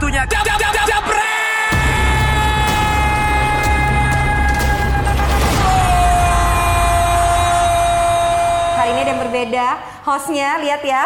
Waktunya! Hari ini ada yang berbeda. Hostnya, lihat ya.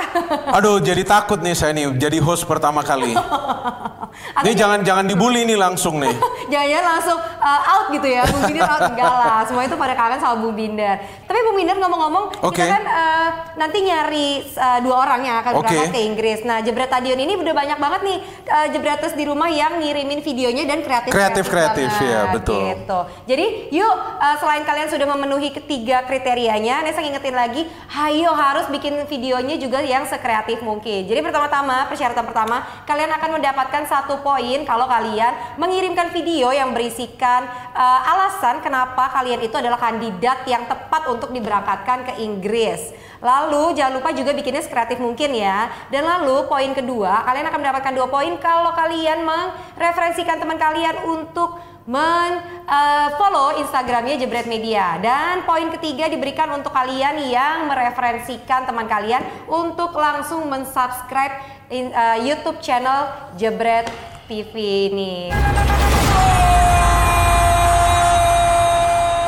Aduh, jadi takut nih saya nih, jadi host pertama kali. Aku Ini jangan jangan dibully nih langsung nih. Jangan-jangan langsung uh, out gitu ya, Bung Binder out enggak lah. Semua itu pada kangen sama Bung Binder. Tapi Bung Binder ngomong-ngomong, Oke. kita kan uh, nanti nyari uh, dua orang yang akan berangkat ke Inggris. Nah, Jebret Stadion ini udah banyak banget nih uh, Jebreters di rumah yang ngirimin videonya dan kreatif Kreatif-kreatif, banget, ya, betul. Gitu. Jadi, yuk uh, selain kalian sudah memenuhi ketiga kriterianya, Nesa ngingetin lagi, hayo harus bikin videonya juga yang sekreatif mungkin. Jadi pertama-tama, persyaratan pertama, kalian akan mendapatkan satu poin kalau kalian mengirimkan video yang berisikan uh, alasan kenapa kalian itu adalah kandidat yang tepat untuk diberangkatkan ke Inggris. Lalu jangan lupa juga bikinnya sekreatif mungkin ya. Dan lalu poin kedua, kalian akan mendapatkan dua poin kalau kalian mereferensikan teman kalian untuk men uh, follow Instagramnya Jebret Media dan poin ketiga diberikan untuk kalian yang mereferensikan teman kalian untuk langsung mensubscribe in, uh, YouTube channel Jebret TV ini.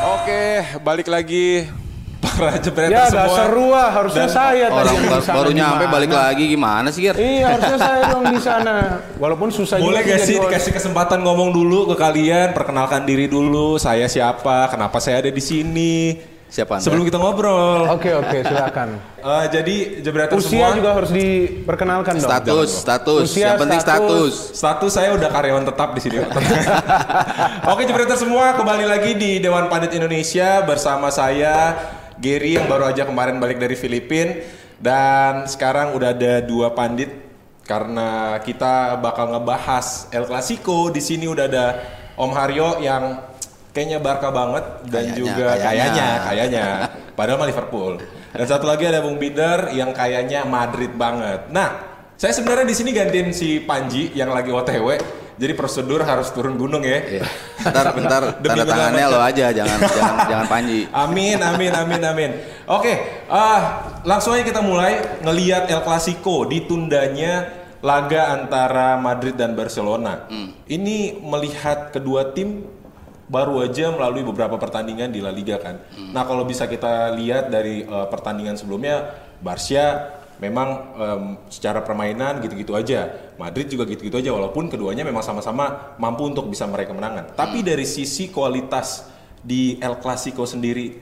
Oke, balik lagi para jebreter Ya semua. gak seru ah, harusnya Dan saya tadi Orang baru nyampe gimana? balik lagi gimana sih, Gir? Iya harusnya saya dong di sana. Walaupun susah Boleh juga gak sih dikasih kesempatan ngomong dulu ke kalian, perkenalkan diri dulu, saya siapa, kenapa saya ada di sini. Siapa Anda? Sebelum kita ngobrol. Oke oke silakan. Eh, jadi jebreter Usia semua. juga harus diperkenalkan dong. Status, status. Usia, Yang penting status. Status saya udah karyawan tetap di sini. Oke, jebreter semua kembali lagi di Dewan Pandit Indonesia bersama saya Gary yang baru aja kemarin balik dari Filipina dan sekarang udah ada dua pandit karena kita bakal ngebahas El Clasico. Di sini udah ada Om Haryo yang kayaknya Barca banget dan Kayaknya, juga kayaknya. kayaknya padahal mah Liverpool. Dan satu lagi ada Bung Binder yang kayaknya Madrid banget. Nah, saya sebenarnya di sini gantiin si Panji yang lagi OTW. Jadi prosedur harus turun gunung ya. Iya. Bentar, bentar, Demi tanda tangannya lo aja, jangan jangan jangan Panji. Amin, amin, amin, amin. Oke, ah, langsung aja kita mulai ngelihat El Clasico ditundanya laga antara Madrid dan Barcelona. Ini melihat kedua tim baru aja melalui beberapa pertandingan di La Liga kan. Nah kalau bisa kita lihat dari eh, pertandingan sebelumnya, Barca memang em, secara permainan gitu-gitu aja. Madrid juga gitu-gitu aja walaupun keduanya memang sama-sama mampu untuk bisa meraih kemenangan. Tapi dari sisi kualitas di El Clasico sendiri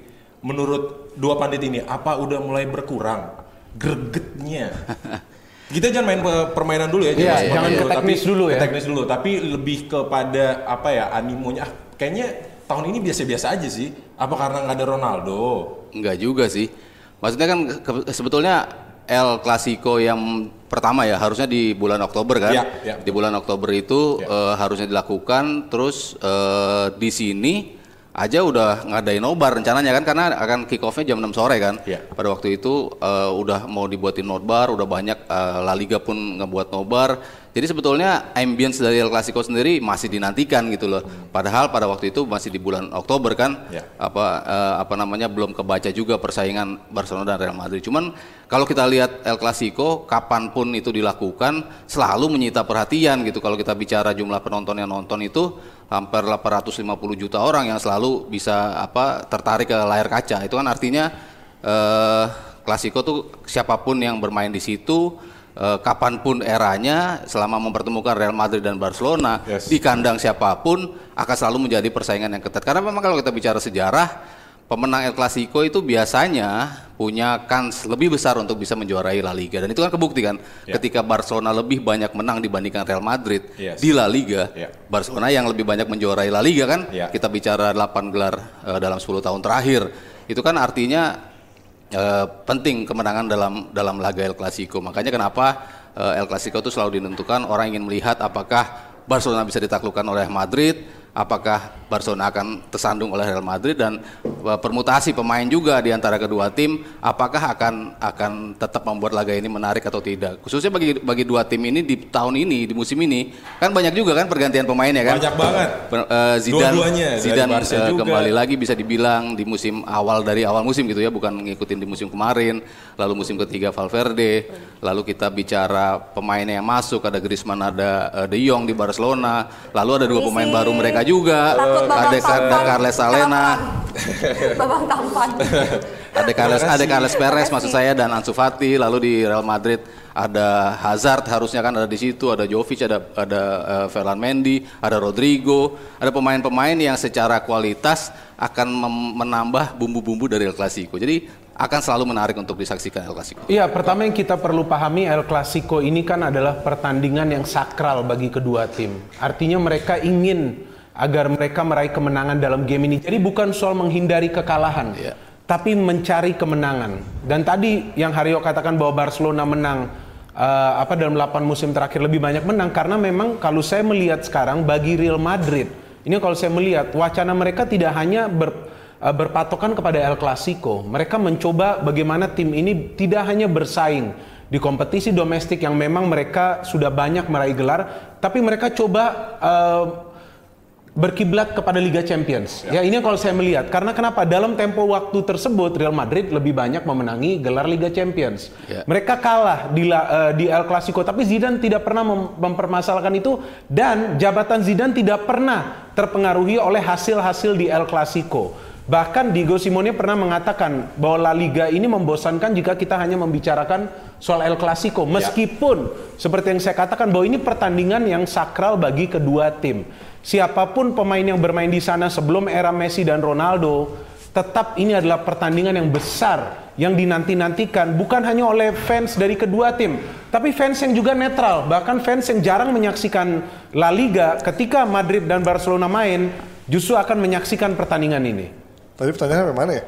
menurut dua pandit ini apa udah mulai berkurang gregetnya? Kita jangan main pe- permainan dulu ya, Iya, seperti jangan ke teknis Tapi- dulu ya. ke teknis dulu, tapi lebih kepada apa ya animonya. Ah, kayaknya tahun ini biasa-biasa aja sih. Apa karena nggak ada Ronaldo? Enggak juga sih. Maksudnya kan ke- sebetulnya El Clasico yang pertama ya harusnya di bulan Oktober kan. Ya, ya. Di bulan Oktober itu Ya. eh, harusnya dilakukan terus eh, di sini aja udah ngadain nobar rencananya kan karena akan kick off-nya jam 6 sore kan. Ya. Pada waktu itu eh, udah mau dibuatin nobar, udah banyak eh, La Liga pun ngebuat nobar. Jadi sebetulnya ambience dari El Clasico sendiri masih dinantikan gitu loh. Padahal pada waktu itu masih di bulan Oktober kan. Ya. Apa eh, apa namanya belum kebaca juga persaingan Barcelona dan Real Madrid. Cuman kalau kita lihat El Clasico kapan pun itu dilakukan selalu menyita perhatian gitu. Kalau kita bicara jumlah penonton yang nonton itu hampir 850 juta orang yang selalu bisa apa tertarik ke layar kaca. Itu kan artinya eh Klasiko tuh siapa pun yang bermain di situ eh, kapan pun eranya selama mempertemukan Real Madrid dan Barcelona Yes. di kandang siapa pun akan selalu menjadi persaingan yang ketat. Karena memang kalau kita bicara sejarah pemenang El Clasico itu biasanya punya kans lebih besar untuk bisa menjuarai La Liga dan itu kan kebukti kan Ya. ketika Barcelona lebih banyak menang dibandingkan Real Madrid Yes. di La Liga Ya. Barcelona yang lebih banyak menjuarai La Liga kan Ya. kita bicara 8 gelar eh, dalam 10 tahun terakhir itu kan artinya eh, penting kemenangan dalam dalam laga El Clasico. Makanya kenapa eh, El Clasico itu selalu ditentukan orang ingin melihat apakah Barcelona bisa ditaklukkan oleh Madrid apakah Barcelona akan tersandung oleh Real Madrid dan uh, permutasi pemain juga di antara kedua tim apakah akan akan tetap membuat laga ini menarik atau tidak khususnya bagi bagi dua tim ini di tahun ini di musim ini kan banyak juga kan pergantian pemain ya kan Banyak banget. Per- eh, Zidane Dua-duanya, Zidane juga. kembali lagi bisa dibilang di musim awal dari awal musim gitu ya bukan ngikutin di musim kemarin lalu musim ketiga Valverde lalu kita bicara pemain yang masuk ada Griezmann ada De Jong di Barcelona lalu ada dua pemain baru mereka juga. Takut babak ada ada tampan. Carles Salena Tampan. babak tampan ada Carles ada Carles Perez maksud saya dan Ansu Fati lalu di Real Madrid ada Hazard harusnya kan ada di situ ada Jovic ada ada eh, Ferland Mendy ada Rodrigo ada pemain-pemain yang secara kualitas akan menambah bumbu-bumbu dari El Clasico. Jadi akan selalu menarik untuk disaksikan El Clasico. Iya, pertama yang kita perlu pahami El Clasico ini kan adalah pertandingan yang sakral bagi kedua tim. Artinya mereka ingin agar mereka meraih kemenangan dalam game ini. Jadi bukan soal menghindari kekalahan, Iya. tapi mencari kemenangan. Dan tadi yang Haryo katakan bahwa Barcelona menang eh, apa dalam 8 musim terakhir lebih banyak menang karena memang kalau saya melihat sekarang bagi Real Madrid, ini kalau saya melihat wacana mereka tidak hanya ber, eh, berpatokan kepada El Clasico. Mereka mencoba bagaimana tim ini tidak hanya bersaing di kompetisi domestik yang memang mereka sudah banyak meraih gelar, tapi mereka coba eh, berkiblat kepada Liga Champions. Ya. ini yang kalau saya melihat. Karena kenapa? Dalam tempo waktu tersebut Real Madrid lebih banyak memenangi gelar Liga Champions. Ya. Mereka kalah di la- eh, di El Clasico, tapi Zidane tidak pernah mem- mempermasalahkan itu dan jabatan Zidane tidak pernah terpengaruhi oleh hasil-hasil di El Clasico. Bahkan Diego Simone pernah mengatakan bahwa La Liga ini membosankan jika kita hanya membicarakan soal El Clasico. Meskipun seperti yang saya katakan bahwa ini pertandingan yang sakral bagi kedua tim. Siapa pun pemain yang bermain di sana sebelum era Messi dan Ronaldo, tetap ini adalah pertandingan yang besar yang dinanti-nantikan bukan hanya oleh fans dari kedua tim, tapi fans yang juga netral, bahkan fans yang jarang menyaksikan La Liga ketika Madrid dan Barcelona main justru akan menyaksikan pertandingan ini. Tadi pertanyaannya bagaimana ya?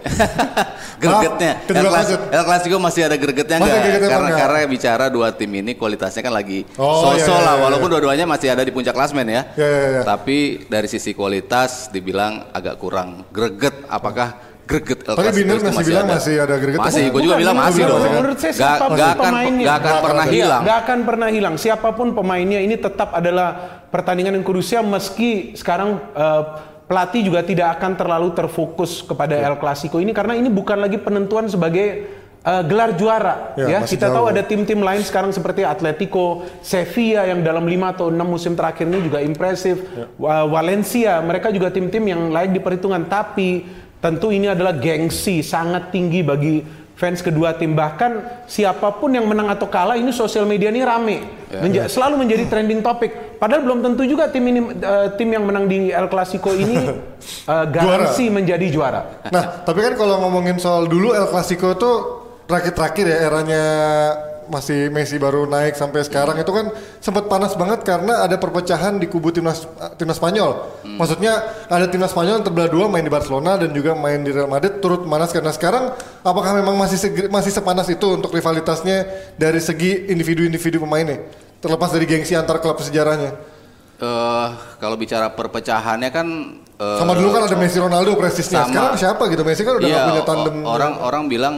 gregetnya El, Clas- Clasico masih ada gregetnya Masih nggak? gregetnya karena apa karena bicara dua tim ini kualitasnya kan lagi Oh, so-so iya, iya, lah iya, walaupun iya. dua-duanya masih ada di puncak klasmen ya. Iya, iya, iya. Tapi dari sisi kualitas dibilang agak kurang greget. Apakah greget El Tapi Clasico itu masih bilang masih ada greget. Masih, gue juga bilang masih dong. menurut saya Gak, akan pemainnya. gak akan Gak pernah hilang. Gak akan pernah hilang. Siapa pun pemainnya ini tetap adalah pertandingan yang krusial meski sekarang eh, pelatih juga tidak akan terlalu terfokus kepada El Clasico ini karena ini bukan lagi penentuan sebagai eh, gelar juara Ya, ya. Kita tahu jauh. ada tim-tim lain sekarang seperti Atletico, Sevilla yang dalam 5 atau 6 musim terakhir ini juga impresif. Wa- Valencia, mereka juga tim-tim yang layak diperhitungkan tapi tentu ini adalah gengsi sangat tinggi bagi fans kedua tim bahkan siapa pun yang menang atau kalah ini sosial media ini rame Menja- selalu menjadi trending topik padahal belum tentu juga tim ini eh, tim yang menang di El Clasico ini eh, garansi menjadi juara. Nah, tapi kan kalau ngomongin soal dulu El Clasico itu terakhir-terakhir ya eranya masih Messi baru naik sampai sekarang itu kan sempat panas banget karena ada perpecahan di kubu timnas timnas Spanyol. Maksudnya ada timnas Spanyol yang terbelah dua main di Barcelona dan juga main di Real Madrid turut panas. Karena sekarang apakah memang masih masih sepanas itu untuk rivalitasnya dari segi individu-individu pemainnya terlepas dari gengsi antar klub sejarahnya. Eh, kalau bicara perpecahannya kan eh, Sama dulu kan ada Messi Ronaldo prestisnya. sama. Sekarang siapa gitu? Messi kan udah Iya, gak punya tandem. orang orang bilang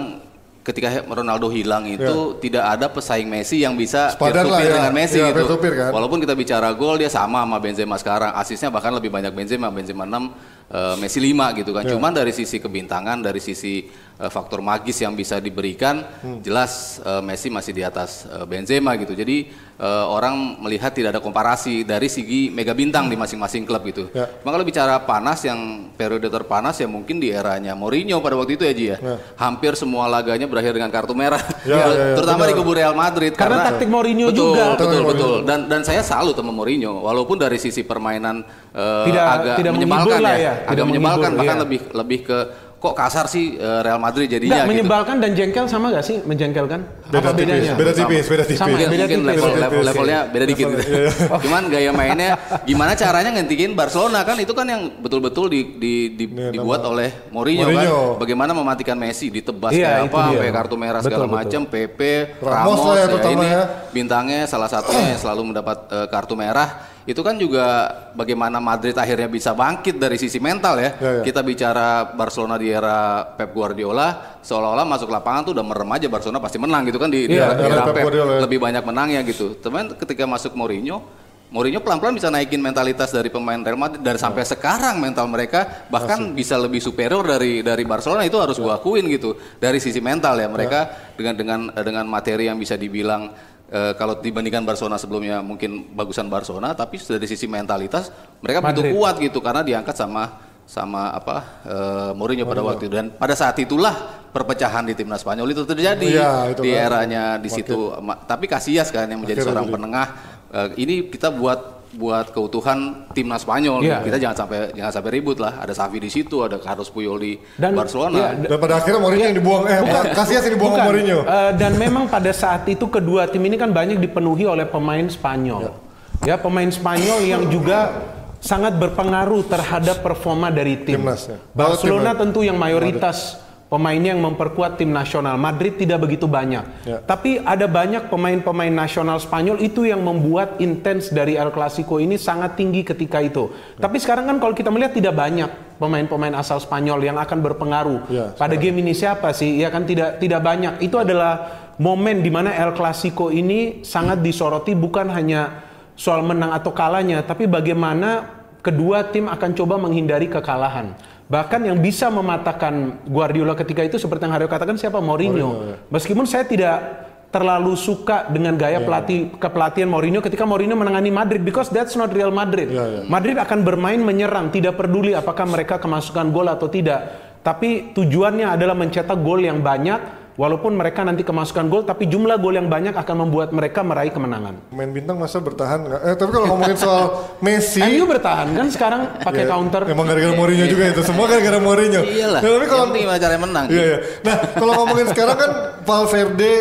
ketika Ronaldo hilang itu tidak ada pesaing Messi yang bisa Sepadan peer to lah peer ya. dengan Messi Iya, gitu. peer kan. Walaupun kita bicara gol dia sama sama Benzema sekarang, asisnya bahkan lebih banyak Benzema, Benzema 6, eh, Messi 5 gitu kan. Iya. Cuman dari sisi kebintangan, dari sisi eh, faktor magis yang bisa diberikan, Hmm. jelas eh, Messi masih di atas eh, Benzema gitu. Jadi eh, orang melihat tidak ada komparasi dari segi mega bintang di masing-masing klub gitu. Ya. Cuma kalau bicara panas yang periode terpanas ya mungkin di eranya Mourinho pada waktu itu ya Ji ya. Hampir semua laganya berakhir dengan kartu merah. Ya, ya, ya, Terutama benar. di kubu Real Madrid Karena taktik Mourinho betul, juga. Betul, betul. Mourinho. Dan dan saya salut sama Mourinho walaupun dari sisi permainan eh, Tidak- agak tidak menyebalkan ya. ya, Agak tidak menyebalkan menghibur, bahkan iya. lebih lebih ke kok kasar sih eh, Real Madrid Nggak, jadinya gitu. menyebalkan dan jengkel sama gak sih menjengkelkan Beda Apa tipis, bedanya? beda tipis, beda tipis. Sama, beda mungkin tipis. level, Beda level- tipis. levelnya beda dikit Level- gitu. iya. Cuman gaya mainnya gimana caranya ngentiin Barcelona kan itu kan yang betul-betul di, di- di- Iya, dibuat nama- oleh Mourinho, Mourinho. kan. Bagaimana mematikan Messi ditebas Iya, kayak apa sampai kartu merah segala Betul, betul. macam, Pepe, Ramos Ramos, lah ya, ya, terutama ini ya. bintangnya salah satunya yang selalu mendapat eh, kartu merah. Itu kan juga bagaimana Madrid akhirnya bisa bangkit dari sisi mental ya. Ya, ya. Kita bicara Barcelona di era Pep Guardiola, seolah-olah masuk lapangan tuh udah merem aja Barcelona pasti menang gitu kan di, di Iya, era, era Pep Pep Guardiola ya. lebih banyak menangnya gitu. Teman ketika masuk Mourinho, Mourinho pelan-pelan bisa naikin mentalitas dari pemain Real Madrid dari sampai sekarang mental mereka bahkan bisa lebih superior dari dari Barcelona itu harus gua akuin gitu dari sisi mental ya mereka dengan dengan dengan materi yang bisa dibilang eh, kalau dibandingkan Barcelona sebelumnya mungkin bagusan Barcelona tapi dari sisi mentalitas mereka begitu Madrid. kuat gitu karena diangkat sama sama apa eh, Mourinho pada waktu itu dan pada saat itulah perpecahan di timnas Spanyol itu terjadi Iya, itu di kan. eranya di situ Ma- tapi Casillas kan yang menjadi Akhirnya seorang jadi. penengah Eh, ini kita buat buat keutuhan timnas Spanyol Iya. kita jangan sampai jangan sampai ribut lah ada Xavi di situ ada Carlos Puyol di Dan- Barcelona iya, Dan pada akhirnya Mourinho yang dibuang, eh bukan, Casillas yang dibuang Bukan. Mourinho. Eh, dan memang pada saat itu kedua tim ini kan banyak dipenuhi oleh pemain Spanyol. Ya, pemain Spanyol yang juga sangat berpengaruh terhadap performa dari tim. Timnas, ya. Barcelona Oh, tim- tentu yang mayoritas pemainnya yang memperkuat tim nasional. Madrid tidak begitu banyak. Ya. Tapi ada banyak pemain-pemain nasional Spanyol itu yang membuat intens dari El Clasico ini sangat tinggi ketika itu. Tapi sekarang kan kalau kita melihat tidak banyak pemain-pemain asal Spanyol yang akan berpengaruh. Ya, Pada game ini siapa sih? Ya kan tidak tidak banyak. Itu adalah momen di mana El Clasico ini sangat disoroti bukan hanya soal menang atau kalahnya, tapi bagaimana kedua tim akan coba menghindari kekalahan. Bahkan yang bisa mematahkan Guardiola ketika itu seperti yang Haryo katakan siapa Mourinho. Meskipun saya tidak terlalu suka dengan gaya pelatih kepelatihan Mourinho ketika Mourinho menangani Madrid because that's not Real Madrid. Iya, iya. Madrid akan bermain menyerang, tidak peduli apakah mereka kemasukan gol atau tidak. Tapi tujuannya adalah mencetak gol yang banyak walaupun mereka nanti kemasukan gol tapi jumlah gol yang banyak akan membuat mereka meraih kemenangan. Main bintang masa bertahan nggak? Eh tapi kalau ngomongin soal Messi, MU bertahan kan sekarang pakai ya, counter. Emang gara-gara Mourinho juga itu, semua gara-gara Mourinho. iyalah Nah, tapi kalau yang penting gimana caranya menang Iya, iya. Nah, kalau ngomongin sekarang kan Valverde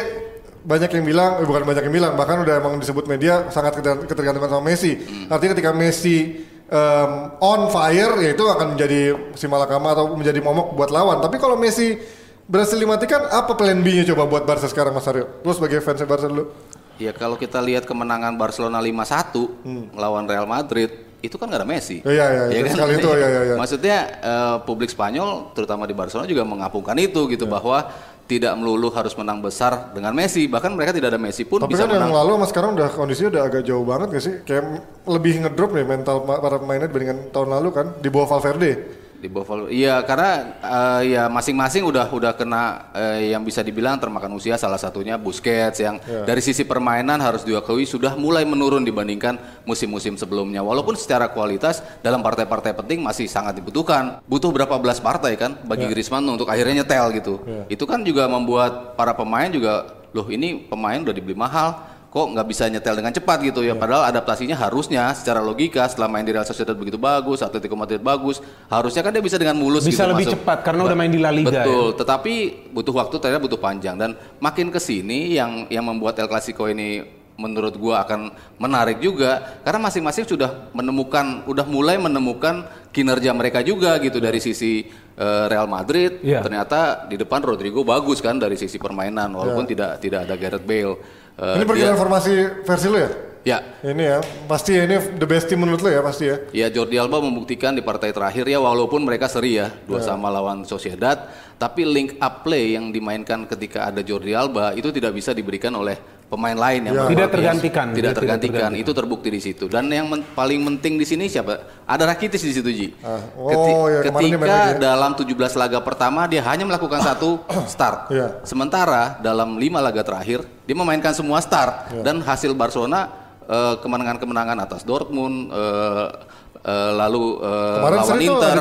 banyak yang bilang, eh, bukan banyak yang bilang, bahkan udah emang disebut media sangat keter- ketergantungan sama Messi. Artinya ketika Messi em, on fire, ya itu akan menjadi si malakama atau menjadi momok buat lawan. Tapi kalau Messi berhasil dimatikan, apa plan B-nya coba buat Barca sekarang Mas Aryo? Lu sebagai fans Barca dulu. ya kalau kita lihat kemenangan Barcelona 5-1 lawan Real Madrid itu kan gak ada Messi Hmm. Iya, iya, iya. kan? Sekali itu, iya, iya, iya. maksudnya eh, publik Spanyol terutama di Barcelona juga mengapungkan itu gitu Iya. bahwa tidak melulu harus menang besar dengan Messi bahkan mereka tidak ada Messi pun Tapi bisa kan yang menang lalu sama sekarang udah kondisinya udah agak jauh banget gak sih? Kayak lebih ngedrop nih mental para pemainnya dibandingkan tahun lalu kan di bawah Valverde. Di bawah Iya karena eh, ya masing-masing udah udah kena eh, yang bisa dibilang termakan usia salah satunya Busquets yang Ya. dari sisi permainan harus diakui sudah mulai menurun dibandingkan musim-musim sebelumnya. Walaupun secara kualitas dalam partai-partai penting masih sangat dibutuhkan. Butuh berapa belas partai kan bagi Ya. Griezmann untuk akhirnya nyetel gitu. Itu kan juga membuat para pemain juga loh ini pemain udah dibeli mahal kok nggak bisa nyetel dengan cepat gitu ya. Padahal adaptasinya harusnya secara logika setelah main di Real Sociedad begitu bagus Atletico Madrid bagus harusnya kan dia bisa dengan mulus Bisa gitu lebih masuk. cepat karena udah main di La Liga, ya. betul tetapi butuh waktu ternyata butuh panjang. Dan makin ke sini yang yang membuat El Clasico ini menurut gua akan menarik juga karena masing-masing sudah menemukan udah mulai menemukan kinerja mereka juga gitu dari sisi eh, Real Madrid. Iya. ternyata di depan Rodrigo bagus kan dari sisi permainan walaupun tidak tidak ada Gareth Bale Eh, Ini dia- perkiraan formasi versi lu ya? ya Ini ya, pasti ini the best team menurut lu ya pasti ya. Ya Jordi Alba membuktikan di partai terakhir ya walaupun mereka seri ya dua sama lawan Sociedad, tapi link up play yang dimainkan ketika ada Jordi Alba itu tidak bisa diberikan oleh pemain lain yang Ya. Tidak tergantikan. Tidak tergantikan. Itu terbukti di situ. Dan yang men- paling penting di sini siapa? Ada Rakitic di situ Ji. Ah, oh, Keti- ya, ketika ya. dalam 17 laga pertama dia hanya melakukan satu start. Iya. Sementara dalam lima laga terakhir dia memainkan semua start Iya. dan hasil Barcelona eh, kemenangan-kemenangan atas Dortmund eh, eh, lalu Kemarin lawan Inter.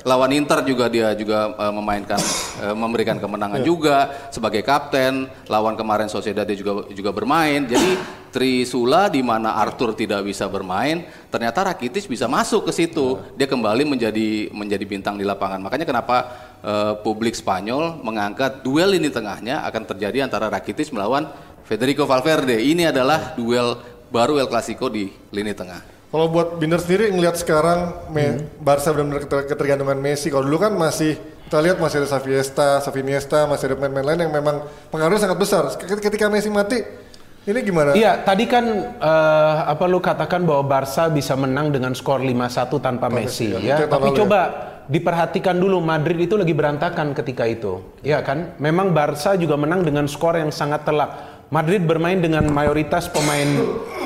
lawan Inter juga dia juga eh, memainkan eh, memberikan kemenangan juga sebagai kapten. Lawan kemarin Sociedad dia juga juga bermain. Jadi Trisula di mana Arthur tidak bisa bermain ternyata Rakitic bisa masuk ke situ. Dia kembali menjadi menjadi bintang di lapangan. Makanya kenapa eh, publik Spanyol mengangkat duel ini tengahnya akan terjadi antara Rakitic melawan Federico Valverde. Ini adalah duel baru El Clasico di lini tengah. Kalau buat Binder sendiri ngelihat sekarang Me- Barca benar-benar keter- ketergantungan Messi. Kalau dulu kan masih kita lihat masih ada Saviesta, Saviniesta, masih ada pemain-pemain lain yang memang pengaruhnya sangat besar. Ket- Ketika Messi mati, ini gimana? Iya, tadi kan eh, apa lu katakan bahwa Barca bisa menang dengan skor 5-1 tanpa Messi Messi, ya. ya. Tapi coba diperhatikan dulu Madrid itu lagi berantakan ketika itu. Ya kan? Memang Barca juga menang dengan skor yang sangat telak. Madrid bermain dengan mayoritas pemain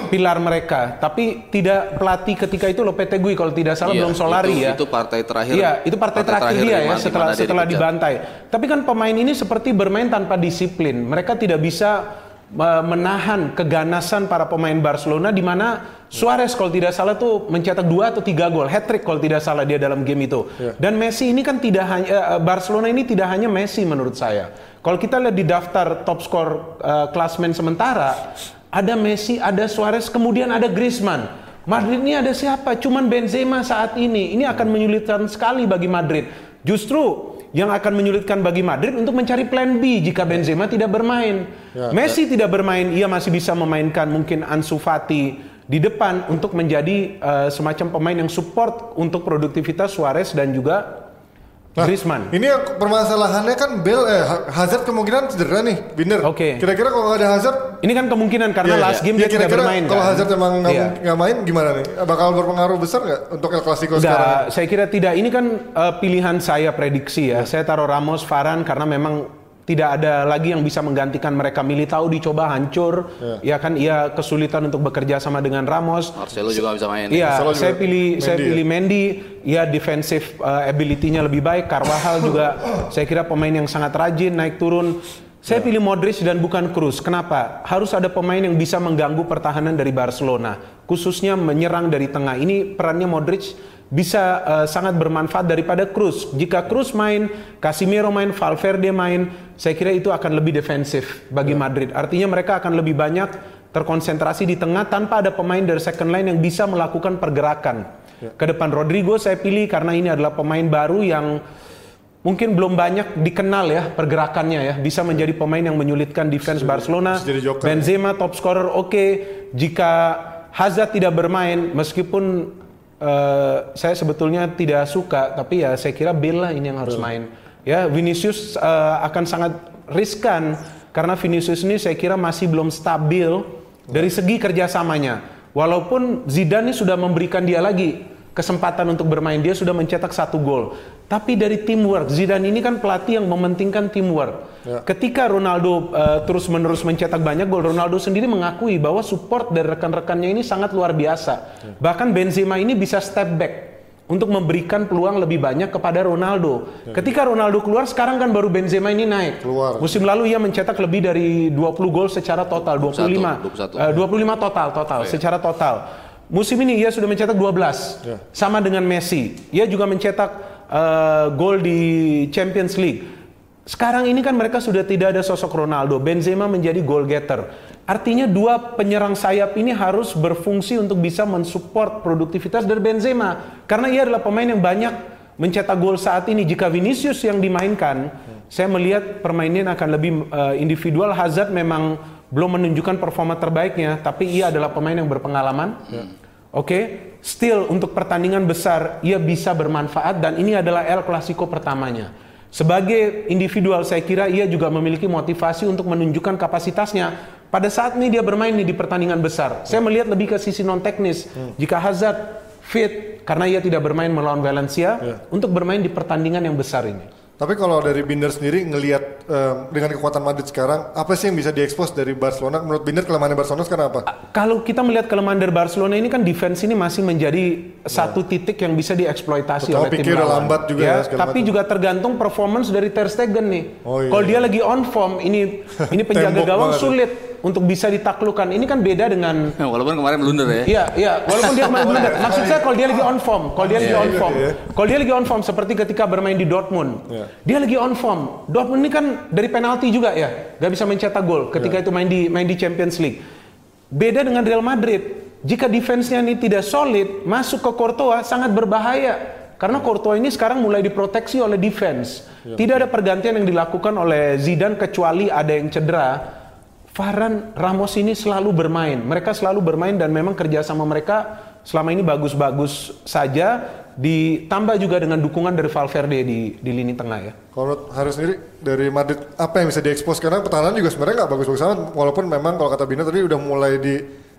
pilar mereka, tapi tidak pelatih ketika itu Lopetegui kalau tidak salah Iya, belum Solari itu- ya. Itu partai terakhir. Iya, itu partai, terakhir, dia di ya setelah dia setelah dibantai. Tapi kan pemain ini seperti bermain tanpa disiplin. Mereka tidak bisa menahan keganasan para pemain Barcelona di mana Suarez kalau tidak salah tuh mencetak dua atau tiga gol, hat trick kalau tidak salah dia dalam game itu. Dan Messi ini kan tidak hanya uh, Barcelona ini tidak hanya Messi menurut saya. Kalau kita lihat di daftar top skor uh, klasmen sementara, ada Messi, ada Suarez, kemudian ada Griezmann. Madrid ini ada siapa? Cuman Benzema saat ini. Ini akan menyulitkan sekali bagi Madrid. Justru yang akan menyulitkan bagi Madrid untuk mencari plan B jika Benzema tidak bermain. Messi tidak bermain, ia masih bisa memainkan mungkin Ansu Fati di depan untuk menjadi eh, semacam pemain yang support untuk produktivitas Suarez dan juga Nah, Griezmann. Ini permasalahannya kan Bel eh Ha- Hazard kemungkinan cedera nih, Binder. Oke. Kira-kira kalau nggak ada Hazard, Ini kan kemungkinan karena ya, last ya. game Ya, dia tidak kira-kira bermain. Kalau kan? Hazard emang nggak Iya. nggak main gimana nih? Bakal berpengaruh besar nggak untuk El Clasico sekarang? Saya kira tidak. Ini kan eh, pilihan saya prediksi ya. Saya taruh Ramos, Varane karena memang tidak ada lagi yang bisa menggantikan mereka. Militao dicoba hancur, ya kan? Ia kesulitan untuk bekerja sama dengan Ramos. Marcelo juga bisa main. Iya, Marcelo juga saya pilih saya Mendy ya? pilih Mendy. Ya defensive uh, ability-nya lebih baik. Carvajal juga saya kira pemain yang sangat rajin naik turun. Saya pilih Modric dan bukan Cruz. Kenapa? Harus ada pemain yang bisa mengganggu pertahanan dari Barcelona, khususnya menyerang dari tengah. Ini perannya Modric bisa uh, sangat bermanfaat daripada Cruz. Jika Cruz main, Casemiro main, Valverde main, saya kira itu akan lebih defensif bagi Madrid. Artinya mereka akan lebih banyak terkonsentrasi di tengah tanpa ada pemain dari second line yang bisa melakukan pergerakan. Ke depan Rodrigo saya pilih karena ini adalah pemain baru yang mungkin belum banyak dikenal ya pergerakannya ya. Bisa menjadi pemain yang menyulitkan defense Barcelona. Benzema top scorer oke. Jika Hazard tidak bermain meskipun eh, saya sebetulnya tidak suka tapi ya saya kira Bale lah ini yang harus main. Ya Vinicius eh, akan sangat riskan karena Vinicius ini saya kira masih belum stabil dari segi kerjasamanya. Walaupun Zidane ini sudah memberikan dia lagi kesempatan untuk bermain, dia sudah mencetak satu gol. Tapi dari teamwork, Zidane ini kan pelatih yang mementingkan teamwork. Ketika Ronaldo eh, terus-menerus mencetak banyak gol, Ronaldo sendiri mengakui bahwa support dari rekan-rekannya ini sangat luar biasa. Bahkan Benzema ini bisa step back untuk memberikan peluang lebih banyak kepada Ronaldo. Ketika Ronaldo keluar, sekarang kan baru Benzema ini naik. Keluar. Musim lalu ia mencetak lebih dari 20 gol secara total, 25. 21. Eh, 25 total total secara total. Musim ini ia sudah mencetak 12. Ya. Sama dengan Messi. Ia juga mencetak eh, gol di Champions League. Sekarang ini kan mereka sudah tidak ada sosok Ronaldo. Benzema menjadi goal getter. Artinya dua penyerang sayap ini harus berfungsi untuk bisa mensupport produktivitas dari Benzema. Karena ia adalah pemain yang banyak mencetak gol saat ini. Jika Vinicius yang dimainkan, saya melihat permainan akan lebih eh, individual. Hazard memang belum menunjukkan performa terbaiknya, tapi ia adalah pemain yang berpengalaman. Oke, still untuk pertandingan besar ia bisa bermanfaat dan ini adalah El Clasico pertamanya. Sebagai individual saya kira ia juga memiliki motivasi untuk menunjukkan kapasitasnya. Pada saat ini dia bermain nih di pertandingan besar. Saya melihat lebih ke sisi non teknis. Jika Hazard fit karena ia tidak bermain melawan Valencia untuk bermain di pertandingan yang besar ini. Tapi kalau dari Binder sendiri ngelihat eh, dengan kekuatan Madrid sekarang, apa sih yang bisa diekspos dari Barcelona? Menurut Binder kelemahan Barcelona sekarang apa? Kalau kita melihat kelemahan dari Barcelona ini kan defense ini masih menjadi satu titik yang bisa dieksploitasi Betul, oleh tim lawan. lambat juga ya, segala tapi macam. juga tergantung performance dari Ter Stegen nih. Oh, iya. Kalau dia lagi on form, ini ini penjaga gawang sulit untuk bisa ditaklukkan. Ini kan beda dengan Walaupun kemarin blunder ya. Iya, iya. Walaupun dia kemarin blunder. Maksud saya kalau dia lagi on form, kalau dia lagi on form, iya. kalau dia lagi on form seperti ketika bermain di Dortmund, Iya. dia lagi on form. Dortmund ini kan dari penalti juga ya, gak bisa mencetak gol ketika itu main di main di Champions League. Beda dengan Real Madrid. Jika defense-nya ini tidak solid, masuk ke Courtois sangat berbahaya. Karena Courtois ini sekarang mulai diproteksi oleh defense. Tidak ada pergantian yang dilakukan oleh Zidane kecuali ada yang cedera. Varane, Ramos ini selalu bermain. Mereka selalu bermain dan memang kerjasama mereka selama ini bagus-bagus saja. Ditambah juga dengan dukungan dari Valverde di, di lini tengah ya. Kalau Haris sendiri dari Madrid apa yang bisa diekspos karena pertahanan juga sebenarnya nggak bagus-bagus amat walaupun memang kalau kata Bina tadi udah mulai di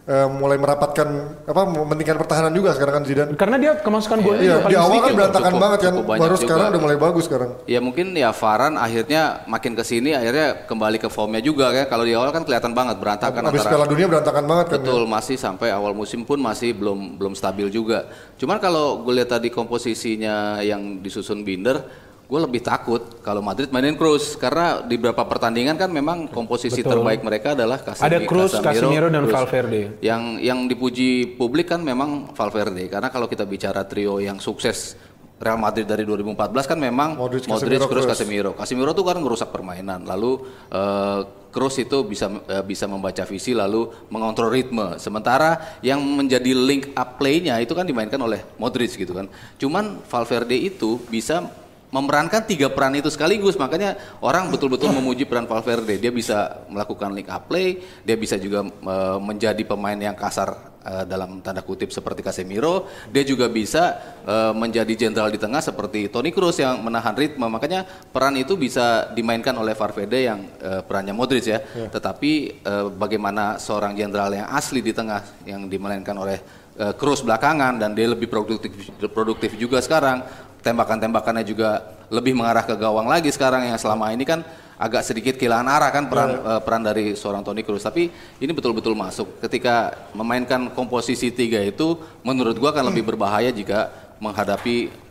eh, mulai merapatkan apa mementingkan pertahanan juga sekarang kan Zidane. Karena dia kemasukan golnya Iya, di awal kan berantakan cukup- banget kan, cukup baru juga. sekarang udah mulai bagus sekarang. Ya mungkin ya Varane akhirnya makin ke sini akhirnya kembali ke formnya juga kan. Kalau di awal kan kelihatan banget berantakan Habis antara Piala Dunia berantakan banget kan. Betul, masih sampai awal musim pun masih belum belum stabil juga. Cuman kalau gue lihat tadi komposisinya yang disusun Binder, gue lebih takut kalau Madrid mainin Cruz karena di beberapa pertandingan kan memang komposisi Betul. terbaik mereka adalah Casemi- Ada Cruz, Casemiro, dan Valverde. Yang yang dipuji publik kan memang Valverde karena kalau kita bicara trio yang sukses Real Madrid dari 2014 kan memang Modric, Modric, Casemiro, Kroos. Casemiro. Casemiro tuh kan ngerusak permainan. Lalu eh, Kroos itu bisa eh, bisa membaca visi lalu mengontrol ritme. Sementara yang menjadi link up play-nya itu kan dimainkan oleh Modric gitu kan. Cuman Valverde itu bisa memerankan tiga peran itu sekaligus. Makanya orang betul-betul memuji peran Valverde. Dia bisa melakukan link up play dia bisa juga eh, menjadi pemain yang kasar eh, dalam tanda kutip seperti Casemiro. Dia juga bisa eh, menjadi jenderal di tengah seperti Toni Kroos yang menahan ritme. Makanya peran itu bisa dimainkan oleh Valverde yang eh, perannya Modric ya. Tetapi eh, bagaimana seorang jenderal yang asli di tengah yang dimainkan oleh eh, Kroos belakangan dan dia lebih produktif produktif juga sekarang tembakan-tembakannya juga lebih mengarah ke gawang lagi sekarang yang selama ini kan agak sedikit kehilangan arah kan peran eh, peran dari seorang Toni Kroos. Tapi ini betul-betul masuk. Ketika memainkan komposisi tiga itu menurut gua akan lebih berbahaya jika menghadapi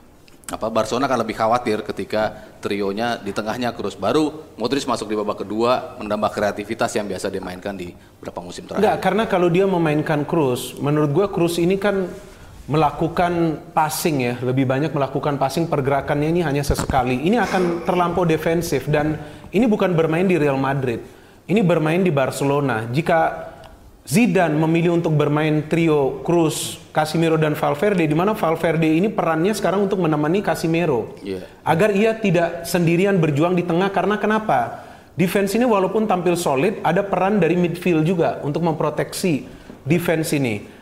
apa Barcelona akan lebih khawatir ketika trionya di tengahnya Kroos. Baru Modric masuk di babak kedua menambah kreativitas yang biasa dimainkan di beberapa musim terakhir. Enggak, karena kalau dia memainkan Cruz, menurut gua Cruz ini kan melakukan passing ya, lebih banyak melakukan passing pergerakannya ini hanya sesekali. Ini akan terlampau defensif dan ini bukan bermain di Real Madrid. Ini bermain di Barcelona. Jika Zidane memilih untuk bermain trio Cruz, Casemiro dan Valverde di mana Valverde ini perannya sekarang untuk menemani Casemiro. Iya. Agar ia tidak sendirian berjuang di tengah karena kenapa? Defense ini walaupun tampil solid, ada peran dari midfield juga untuk memproteksi defense ini.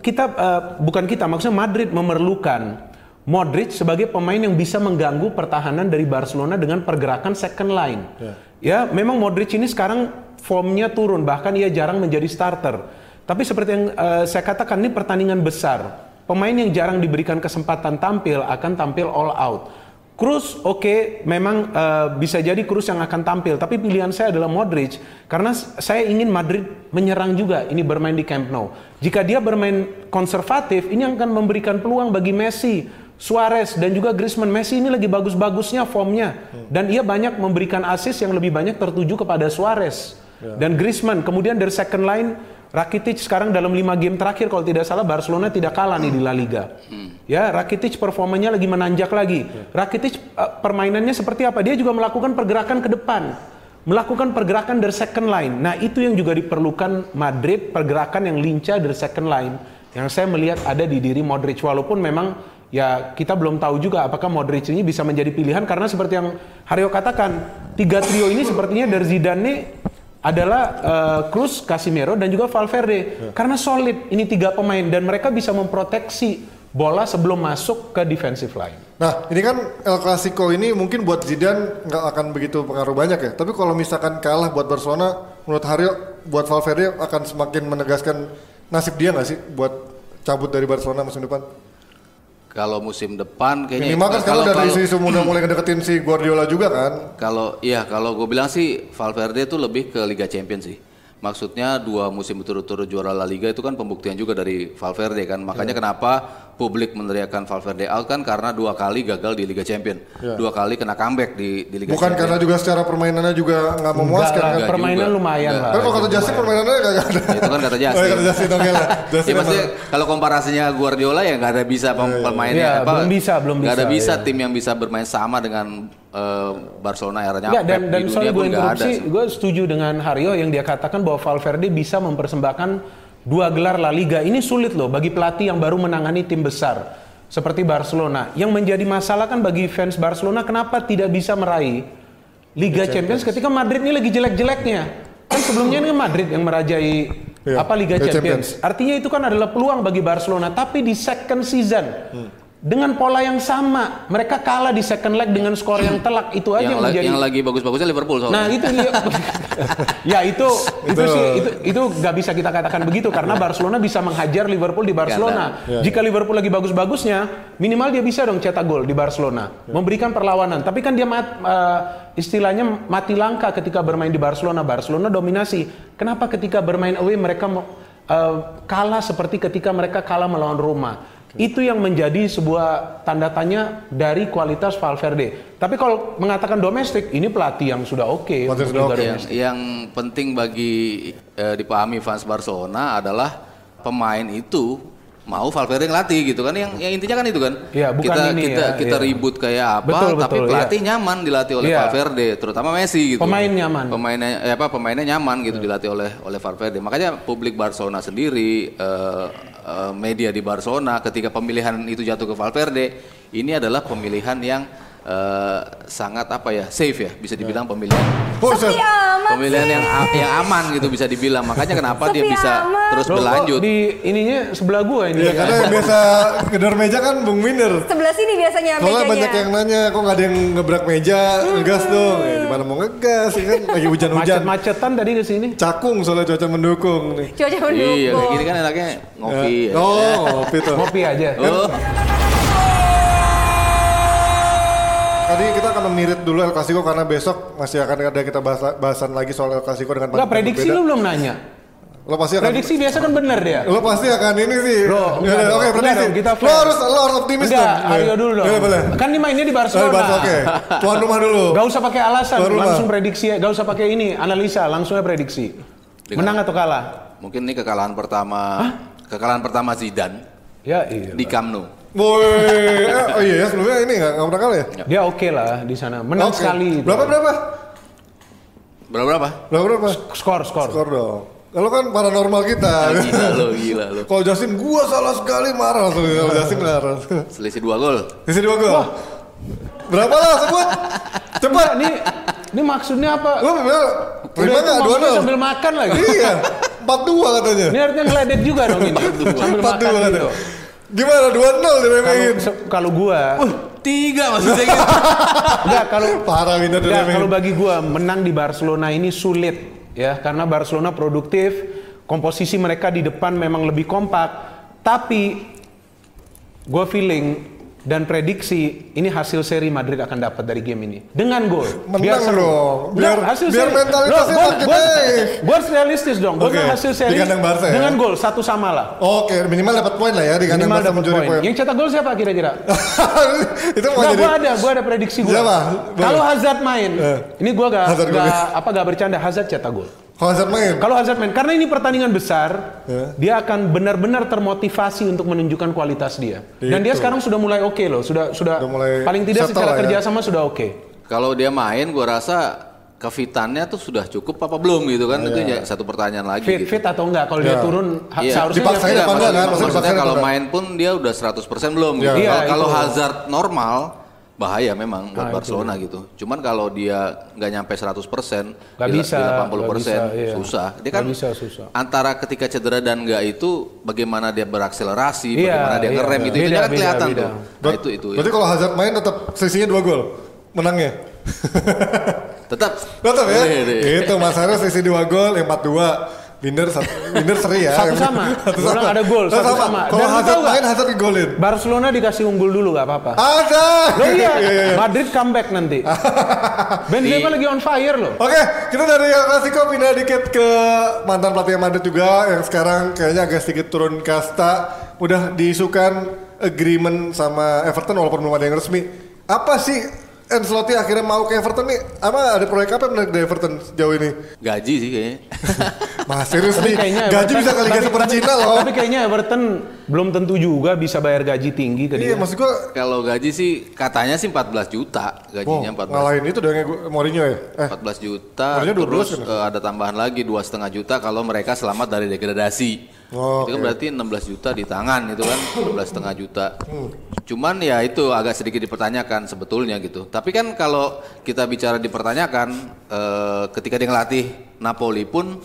Kita eh, bukan kita, maksudnya Madrid memerlukan Modric sebagai pemain yang bisa mengganggu pertahanan dari Barcelona dengan pergerakan second line. Ya, memang Modric ini sekarang formnya turun, bahkan ia jarang menjadi starter. Tapi seperti yang eh, saya katakan ini pertandingan besar. Pemain yang jarang diberikan kesempatan tampil akan tampil all out. Cruz oke memang eh, bisa jadi Cruz yang akan tampil tapi pilihan saya adalah Modric karena saya ingin Madrid menyerang juga ini bermain di Camp Nou. Jika dia bermain konservatif ini akan memberikan peluang bagi Messi, Suarez dan juga Griezmann. Messi ini lagi bagus-bagusnya formnya dan ia banyak memberikan assist yang lebih banyak tertuju kepada Suarez dan Griezmann. Kemudian dari second line Rakitic sekarang dalam lima game terakhir kalau tidak salah Barcelona tidak kalah nih di La Liga. Ya, Rakitic performanya lagi menanjak lagi. Rakitic eh, permainannya seperti apa? Dia juga melakukan pergerakan ke depan. Melakukan pergerakan dari second line. Nah, itu yang juga diperlukan Madrid, pergerakan yang lincah dari second line. Yang saya melihat ada di diri Modric walaupun memang ya kita belum tahu juga apakah Modric ini bisa menjadi pilihan karena seperti yang Haryo katakan, tiga trio ini sepertinya dari Zidane adalah eh, Cruz, Casemiro dan juga Valverde. Karena solid ini tiga pemain dan mereka bisa memproteksi bola sebelum masuk ke defensive line. Nah, ini kan El Clasico ini mungkin buat Zidane nggak akan begitu pengaruh banyak ya. Tapi kalau misalkan kalah buat Barcelona, menurut Haryo, buat Valverde akan semakin menegaskan nasib dia nggak sih buat cabut dari Barcelona musim depan? Kalau musim depan kayaknya Minimal kan kalau- dari kalau- isu udah mulai ngedeketin si Guardiola juga kan. Kalau iya kalau gue bilang sih Valverde itu lebih ke Liga Champions sih. Maksudnya dua musim berturut-turut juara La Liga itu kan pembuktian juga dari Valverde kan. Makanya Iya. kenapa publik meneriakan Valverde out kan karena dua kali gagal di Liga Champion. Dua kali kena comeback di di Liga Iya. Bukan Champion. karena juga secara permainannya juga nggak memuaskan Enggak lah, kan. Enggak permainan juga. lumayan Enggak. lah. Tapi kalau kata Justin permainannya nggak ada. Ya, itu kan kata Justin. Oh, iya, kata Justin oke lah. Ya Justin emang- kalau komparasinya Guardiola ya nggak ada bisa pem- pemainnya Iya, belum bisa, belum nggak ada bisa, bisa iya. tim yang bisa bermain sama dengan eh, Barcelona eranya Enggak, dan Pep. dan di dunia gue pun nggak ada interupsi, gue setuju dengan Haryo yang dia katakan bahwa Valverde bisa mempersembahkan dua gelar La Liga. Ini sulit loh bagi pelatih yang baru menangani tim besar. seperti Barcelona. Yang menjadi masalah kan bagi fans Barcelona kenapa tidak bisa meraih Liga Champions ketika Madrid ini lagi jelek-jeleknya. Kan sebelumnya ini Madrid yang merajai Iya, apa Liga Liga Champions. Artinya itu kan adalah peluang bagi Barcelona, tapi di second season dengan pola yang sama, mereka kalah di second leg dengan skor yang telak. Itu aja yang, yang, la- menjadi yang lagi bagus-bagusnya Liverpool soalnya. Nah itu dia. ya itu itu sih itu itu nggak bisa kita katakan begitu karena Barcelona bisa menghajar Liverpool di Barcelona. Ya, Jika Liverpool lagi bagus-bagusnya, minimal dia bisa dong cetak gol di Barcelona, memberikan perlawanan. Tapi kan dia mat, eh, istilahnya mati langka ketika bermain di Barcelona. Barcelona dominasi. Kenapa ketika bermain away mereka eh, kalah seperti ketika mereka kalah melawan Roma? Itu yang menjadi sebuah tanda tanya dari kualitas Valverde. Tapi kalau mengatakan domestik, ini pelatih yang sudah oke. Sudah oke. yang, yang penting bagi eh, dipahami fans Barcelona adalah pemain itu mau Valverde ngelatih gitu kan yang, yang intinya kan itu kan Iya, bukan kita ini kita ya, kita iya. ribut kayak apa Betul, tapi betul, pelatih nyaman dilatih oleh Iya. Valverde terutama Messi gitu Pemain nyaman. pemainnya eh, apa pemainnya nyaman gitu dilatih oleh oleh Valverde makanya publik Barcelona sendiri eh, media di Barcelona ketika pemilihan itu jatuh ke Valverde ini adalah pemilihan yang eh, sangat apa ya safe ya bisa dibilang pemilihan Buset. Sepi amat pemilihan yang yang aman gitu bisa dibilang makanya kenapa dia Sepi bisa amat. terus Loh, berlanjut di ininya sebelah gua ini. Iya karena yang biasa gedor meja kan Bung Winner. Sebelah sini biasanya Soalnya mejanya. banyak yang nanya, kok nggak ada yang ngebrak meja, ngegas dong. Ya, gimana mau ngegas, ya kan lagi hujan-hujan. Macet-macetan tadi ke sini. Cakung soalnya cuaca mendukung nih. Cuaca mendukung. iya kayak gini kan enaknya ngopi ya. Oh, ngopi tuh. Ngopi aja. Oh, Tadi kita akan memirit dulu El Clasico karena besok masih akan ada kita bahas, bahasan lagi soal El Clasico dengan Enggak pemain prediksi lu belum nanya. Lo pasti akan Prediksi biasa kan bener dia. Lo pasti akan ini sih. Bro, Ya, ya, Oke, prediksi. dong, kita Lo harus lo harus optimis Enggak, dong. Aryo dulu dong. Boleh, boleh. Kan ini mainnya di Oh, Barcelona. Barca, Oke. Tuan rumah dulu. Gak usah pakai alasan, Tuan rumah. langsung prediksi. Gak usah pakai ini, analisa, langsung aja prediksi. Menang atau kalah? mungkin ini kekalahan pertama kekalahan pertama Zidane Ya iya. di Camp Nou. Woi, eh, oh iya ya sebelumnya ini nggak nggak pernah kalah ya? Dia oke lah di sana. Menang Oke. sekali. itu. Berapa berapa? Berapa berapa? Berapa berapa? Skor, skor. Skor dong. Kalau kan paranormal kita. Gila lo, gila lo. Kalau Justin gua salah sekali marah langsung kalau Justin marah. Selisih dua gol. Sisi dua gol. Berapa lah sebut? Cepat. Ini ini maksudnya apa? Lu bener terima Udah, nggak itu dua nol? sambil makan lagi. Iya. Empat dua katanya. Ini artinya ngeledek juga dong ini. sambil Empat makan dua gitu. Gimana dua nol diremehin? Kalau gua, Tiga maksudnya gitu. enggak kalau Parah Enggak, kalau bagi gua menang di Barcelona ini sulit ya karena Barcelona produktif, komposisi mereka di depan memang lebih kompak, tapi gua feeling dan prediksi ini hasil seri Madrid akan dapat dari game ini dengan gol. Menang seru. dong. Biar, Biar- hasil biar seri. mentalitasnya Loh, gua, gua, gua realistis dong. Gua Oke, bilang hasil seri di kandang Barca ya? dengan gol satu sama lah. Oke, minimal dapat poin lah ya di kandang Minimal Barca mencuri poin. Yang cetak gol siapa kira-kira? Itu mau Enggak, jadi gua ada, gua ada prediksi? Boleh. Kalau Hazard main, Eh. ini gua gak, gak apa gak bercanda, Hazard cetak gol. Kalau Hazard main. Kalau Hazard main, karena ini pertandingan besar, Ya. dia akan benar-benar termotivasi untuk menunjukkan kualitas dia. Dan dia Itu. sekarang sudah mulai oke loh, sudah sudah Udah mulai paling tidak secara ya. kerjasama sudah oke. Kalau dia main, gua rasa kefitannya tuh sudah cukup apa belum gitu kan? Itu ya satu pertanyaan lagi. Fit gitu. fit atau enggak? Kalau dia Ya. turun, Iya. seharusnya Dipaksain dia kan? maksudnya, Maksudnya maksudnya dipaksain kalau apa main pun dia udah 100% belum gitu. Iya. Kalau Iya, kalau itu. Hazard normal bahaya memang buat Nah, itu. Barcelona gitu. Cuman kalau dia nggak nyampe 100%, Nggak di- bisa, di 80% nggak bisa, iya. susah. Dia Nggak kan bisa, susah. antara ketika cedera dan enggak itu bagaimana dia berakselerasi, Iya, bagaimana dia iya. ngerem itu itu Beda, kan beda, kelihatan beda. tuh. Nah, itu itu. Berarti kalau Hazard main tetap selisihnya dua gol. Menangnya. Tetap Tetap ya. Iya, iya. Itu Mas Haris selisih dua gol, empat dua. Binder satu, Binder seri ya. Satu sama. Satu bilang ada gol, Satu sama. sama. Kalau Hazard main Hazard digolin. Barcelona dikasih unggul dulu gak apa-apa. Ada. Loh iya, Iya, iya, iya. Madrid comeback nanti. Benzema lagi on fire loh. Oke, kita dari El Clasico pindah dikit ke mantan pelatih Madrid juga yang sekarang kayaknya agak sedikit turun kasta. Udah diisukan agreement sama Everton walaupun belum ada yang resmi. Apa sih Ancelotti akhirnya mau ke Everton nih? Apa ada proyek apa yang menarik dari Everton sejauh ini? gaji sih kayaknya. Mas serius nih, kayaknya gaji Everton- bisa kali super tapi- Cina loh. Tapi kayaknya Everton belum tentu juga bisa bayar gaji tinggi ke Iya, dia. maksud gua Kalau gaji sih katanya sih 14 juta Wow, gajinya 14 ngalahin itu dong Mourinho ya? Eh, 14 juta Harusnya 12 terus kan? eh, ada tambahan lagi dua setengah juta kalau mereka selamat dari degradasi Oh, itu kan oke. berarti 16 juta di tangan itu kan 16 setengah juta. Cuman ya itu agak sedikit dipertanyakan sebetulnya gitu. Tapi kan kalau kita bicara dipertanyakan eh, ketika dia ngelatih Napoli pun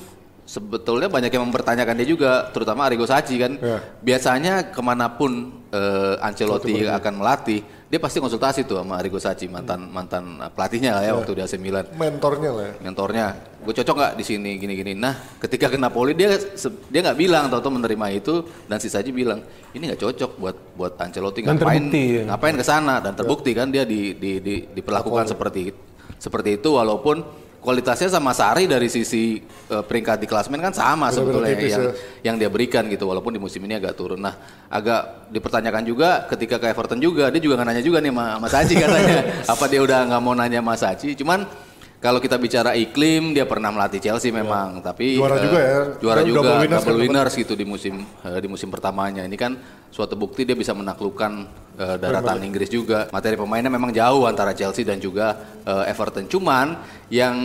sebetulnya banyak yang mempertanyakan dia juga, terutama Arrigo Sacchi kan. Ya. Biasanya ke mana pun eh, Ancelotti akan melatih, dia pasti konsultasi tuh sama Arrigo Sacchi mantan mantan pelatihnya lah ya waktu di AC Milan Mentornya lah ya. mentornya gue cocok nggak di sini gini gini nah ketika ke Napoli dia dia nggak bilang atau menerima itu dan si Saji bilang ini nggak cocok buat buat Ancelotti Dan ngapain terbukti, ya. ngapain ke sana dan terbukti kan dia di, di, di, diperlakukan seperti seperti itu walaupun kualitasnya sama Sari dari sisi eh, peringkat di klasmen kan sama Benar-benar sebetulnya tipis yang ya. yang dia berikan gitu walaupun di musim ini agak turun. Nah, agak dipertanyakan juga ketika ke Everton juga dia juga nggak nanya juga nih sama, sama Saji katanya apa dia udah nggak mau nanya sama Saji. Cuman kalau kita bicara iklim dia pernah melatih Chelsea memang tapi Juara eh, juga ya. Juara Double juga winners double kan winners gitu di musim eh, di musim pertamanya. Ini kan suatu bukti dia bisa menaklukkan eh, daratan Inggris juga. Materi pemainnya memang jauh antara Chelsea dan juga eh, Everton. Cuman yang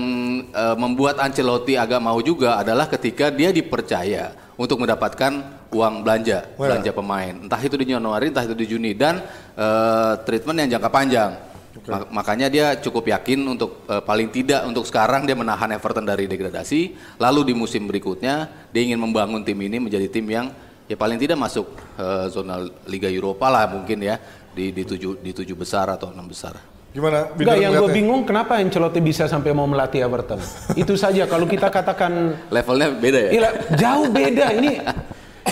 eh, membuat Ancelotti agak mau juga adalah ketika dia dipercaya untuk mendapatkan uang belanja, Wah. belanja pemain. Entah itu di Januari, entah itu di Juni dan eh, treatment yang jangka panjang. Ma- Makanya dia cukup yakin untuk eh, paling tidak untuk sekarang dia menahan Everton dari degradasi, lalu di musim berikutnya dia ingin membangun tim ini menjadi tim yang ya paling tidak masuk eh, zona Liga Eropa lah mungkin ya di di tujuh di tujuh besar atau enam besar. Gimana? Enggak, yang gue bingung kenapa Ancelotti bisa sampai mau melatih Everton. Itu saja kalau kita katakan Levelnya beda ya. Gila, jauh beda ini.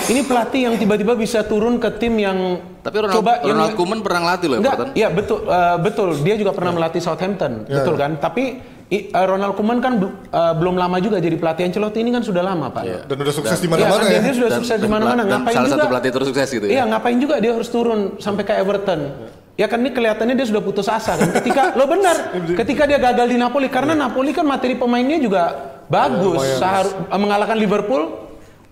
Ini pelatih yang tiba-tiba bisa turun ke tim yang Tapi Ronald, coba yang- Ronald Koeman pernah ngelatih loh Enggak, Everton. iya betul, eh, betul. Dia juga pernah melatih Southampton, Ya. betul kan? Tapi i- eh, Ronald Koeman kan eh, belum lama juga jadi pelatih Ancelotti ini kan sudah lama pak. Iya. Dan udah sukses di Iya, mana-mana kan, ya. dia sudah Dan- sukses di dan- mana-mana. dan Ngapain salah juga? satu pelatih tersukses gitu ya. Iya, ngapain juga dia harus turun sampai ke Everton? Ya kan ini kelihatannya dia sudah putus asa kan. Ketika lo benar, ketika dia gagal di Napoli karena Napoli kan materi pemainnya juga bagus. Eh, mengalahkan Liverpool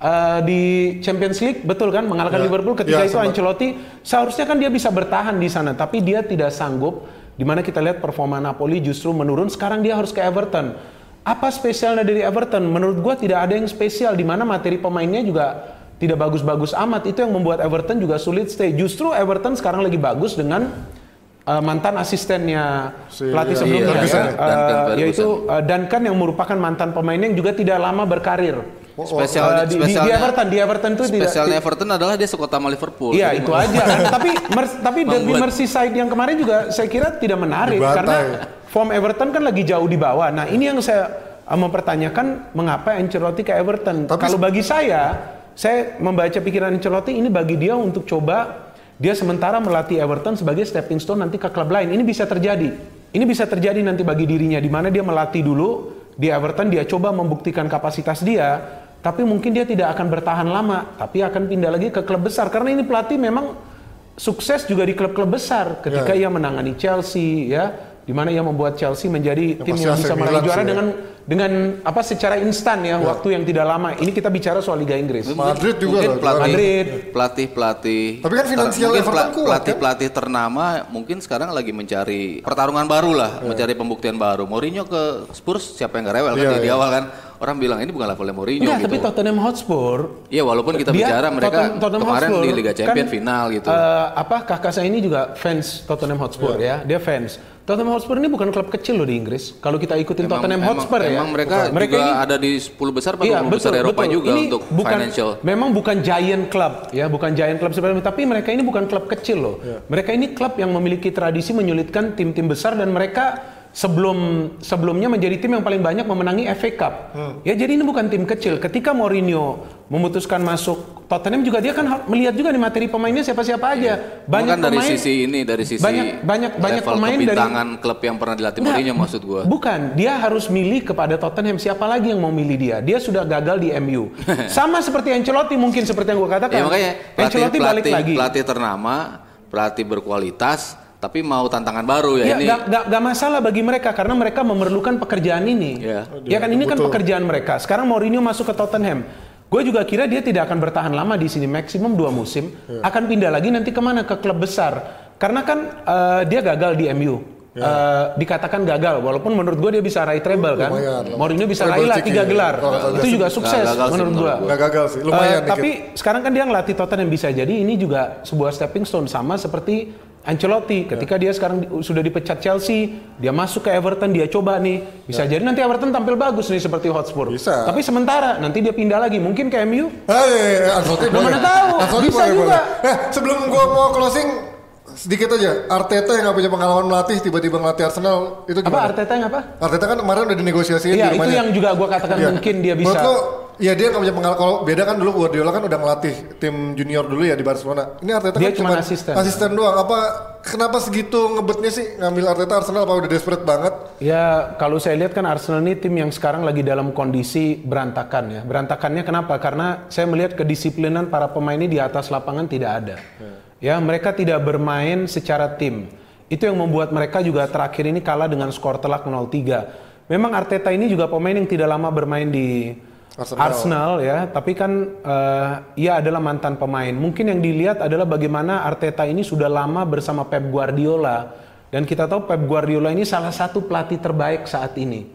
eh, di Champions League, betul kan? Mengalahkan Ya. Liverpool ketika Ya, itu sempat. Ancelotti seharusnya kan dia bisa bertahan di sana, tapi dia tidak sanggup. Di mana kita lihat performa Napoli justru menurun. Sekarang dia harus ke Everton. Apa spesialnya dari Everton? Menurut gua tidak ada yang spesial di mana materi pemainnya juga tidak bagus-bagus amat. Itu yang membuat Everton juga sulit stay. Justru Everton sekarang lagi bagus dengan uh, mantan asistennya Si- pelatih iya, sebelumnya Ferguson ya, ya? Uh, yaitu uh, Duncan yang merupakan mantan pemain yang juga tidak lama berkarir. Spesial Uh, di, di- Everton, di Everton itu tidak spesialnya Everton adalah dia sekota sama Liverpool. Iya itu aja kan. tapi mer- tapi derby Merseyside yang kemarin juga saya kira tidak menarik Dibantai. karena form Everton kan lagi jauh di bawah. Nah ini yang saya mempertanyakan mengapa Ancelotti ke Everton. Tapi- Kalau bagi saya, saya membaca pikiran Ancelotti ini bagi dia untuk coba dia sementara melatih Everton sebagai stepping stone nanti ke klub lain. Ini bisa terjadi. Ini bisa terjadi nanti bagi dirinya di mana dia melatih dulu di Everton dia coba membuktikan kapasitas dia, tapi mungkin dia tidak akan bertahan lama, tapi akan pindah lagi ke klub besar karena ini pelatih memang sukses juga di klub-klub besar ketika ia menangani Chelsea ya di mana ia membuat Chelsea menjadi tim pasti yang bisa meraih juara ya. dengan dengan apa secara instan ya waktu yang tidak lama. Ini kita bicara soal Liga Inggris. Madrid juga mungkin loh, pelatih, Madrid. pelatih pelatih Tapi kan finansial Everton kuat, pelatih kan? pelatih ternama mungkin sekarang lagi mencari pertarungan baru lah Iya. mencari pembuktian baru Mourinho ke Spurs siapa yang gak rewel kan Iya, di, iya. awal kan orang bilang ini bukan levelnya Mourinho Enggak, gitu tapi Tottenham Hotspur Iya walaupun kita dia- bicara mereka Tottenham- Tottenham kemarin Hotspur di Liga Champion kan, final gitu eh, apa kakak saya ini juga fans Tottenham Hotspur Iya. ya, dia fans. Tottenham Hotspur ini bukan klub kecil loh di Inggris. Kalau kita ikutin Emang- Tottenham emang- Hotspur ya, emang mereka, juga ini- ada di 10 besar atau Iya 20 besar betul, Eropa betul. juga Ini untuk bukan, financial Memang bukan giant club ya, bukan giant club sebenarnya. Tapi mereka ini bukan klub kecil loh. Iya. Mereka ini klub yang memiliki tradisi menyulitkan tim-tim besar dan mereka sebelum sebelumnya menjadi tim yang paling banyak memenangi FA Cup. Hmm. Ya jadi ini bukan tim kecil. Ketika Mourinho memutuskan masuk Tottenham juga dia kan melihat juga nih materi pemainnya siapa-siapa aja. Banyak Bukan Iya. dari pemain sisi ini dari sisi banyak- banyak- banyak pemain dari- kebintangan klub yang pernah dilatih Nggak, Mourinho maksud gua Bukan, dia harus milih kepada Tottenham. Siapa lagi yang mau milih dia? Dia sudah gagal di MU. Sama seperti Ancelotti mungkin seperti yang gue katakan. Ya makanya pelatih, Ancelotti balik pelatih, lagi. pelatih ternama, pelatih berkualitas, tapi mau tantangan baru ya, Ya, ini. gak, gak- gak masalah bagi mereka karena mereka memerlukan pekerjaan ini. Iya. Ya kan ini kan Betul. pekerjaan mereka. Sekarang Mourinho masuk ke Tottenham. Gue juga kira dia tidak akan bertahan lama di sini, maksimum dua musim. Iya. Akan pindah lagi nanti ke mana ke klub besar. Karena kan eh, dia gagal di MU. eh, dikatakan gagal walaupun menurut gue dia bisa raih treble kan. lumayan. Mourinho bisa raih lah tiga gelar. salah. Itu juga sukses gagal menurut menurut gue. gua. Nggak gagal sih, lumayan dikit. tapi sekarang kan dia ngelatih Tottenham bisa jadi ini juga sebuah stepping stone sama seperti Ancelotti ketika dia sekarang sudah dipecat Chelsea, dia masuk ke Everton, dia coba nih, bisa jadi nanti Everton tampil bagus nih seperti Hotspur. Bisa. Tapi sementara nanti dia pindah lagi, mungkin ke MU. Iya, Ancelotti mana tahu, Ancelotti bisa boleh, juga. boleh. Eh, sebelum gua mau closing sedikit aja. Arteta yang nggak punya pengalaman melatih tiba-tiba ngelatih Arsenal itu Apa gimana? Arteta yang apa? Arteta kan kemarin udah dinegosiasiin Iya, di itu yang juga gua katakan Iya. mungkin dia bisa. Menurut lo, ya dia nggak punya pengalaman. Kalau beda kan dulu Guardiola kan udah ngelatih tim junior dulu ya di Barcelona. Ini Arteta Dia kan cuma asisten. Asisten doang. Apa kenapa segitu ngebetnya sih ngambil Arteta Arsenal? Apa udah desperate banget? Ya, kalau saya lihat kan Arsenal ini tim yang sekarang lagi dalam kondisi berantakan ya. Berantakannya kenapa? Karena saya melihat kedisiplinan para pemain ini di atas lapangan tidak ada. Ya, mereka tidak bermain secara tim. Itu yang membuat mereka juga terakhir ini kalah dengan skor telak 0-3. Memang Arteta ini juga pemain yang tidak lama bermain di Arsenal. Arsenal, ya, tapi kan eh, ia adalah mantan pemain. Mungkin yang dilihat adalah bagaimana Arteta ini sudah lama bersama Pep Guardiola dan kita tahu Pep Guardiola ini salah satu pelatih terbaik saat ini.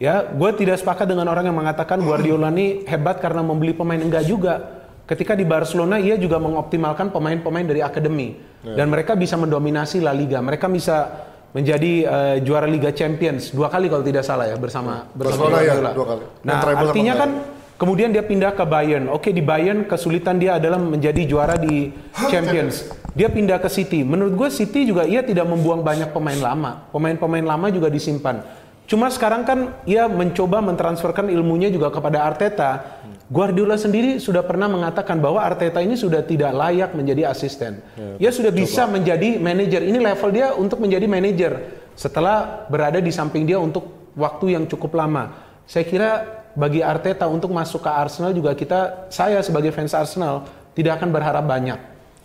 Ya, gue tidak sepakat dengan orang yang mengatakan Guardiola ini hebat karena membeli pemain enggak juga. Ketika di Barcelona ia juga mengoptimalkan pemain-pemain dari akademi dan mereka bisa mendominasi La Liga. Mereka bisa menjadi eh, juara Liga Champions dua kali kalau tidak salah ya bersama bersama Barcelona ya, dua kali. Nah, artinya kan kemudian dia pindah ke Bayern. Oke, di Bayern kesulitan dia adalah menjadi juara di Champions. Dia pindah ke City. Menurut gue City juga ia tidak membuang banyak pemain lama. Pemain-pemain lama juga disimpan. Cuma sekarang kan ia mencoba mentransferkan ilmunya juga kepada Arteta. Guardiola sendiri sudah pernah mengatakan bahwa Arteta ini sudah tidak layak menjadi asisten. Ia sudah bisa menjadi manajer. Ini level dia untuk menjadi manajer setelah berada di samping dia untuk waktu yang cukup lama. Saya kira bagi Arteta untuk masuk ke Arsenal juga kita, saya sebagai fans Arsenal tidak akan berharap banyak.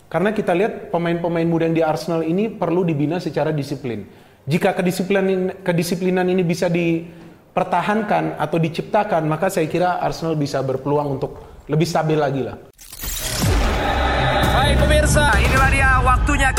Karena kita lihat pemain-pemain muda yang di Arsenal ini perlu dibina secara disiplin. Jika kedisiplinan kedisiplinan ini bisa dipertahankan atau diciptakan, maka saya kira Arsenal bisa berpeluang untuk lebih stabil lagi lah. Baik pemirsa, inilah dia waktunya.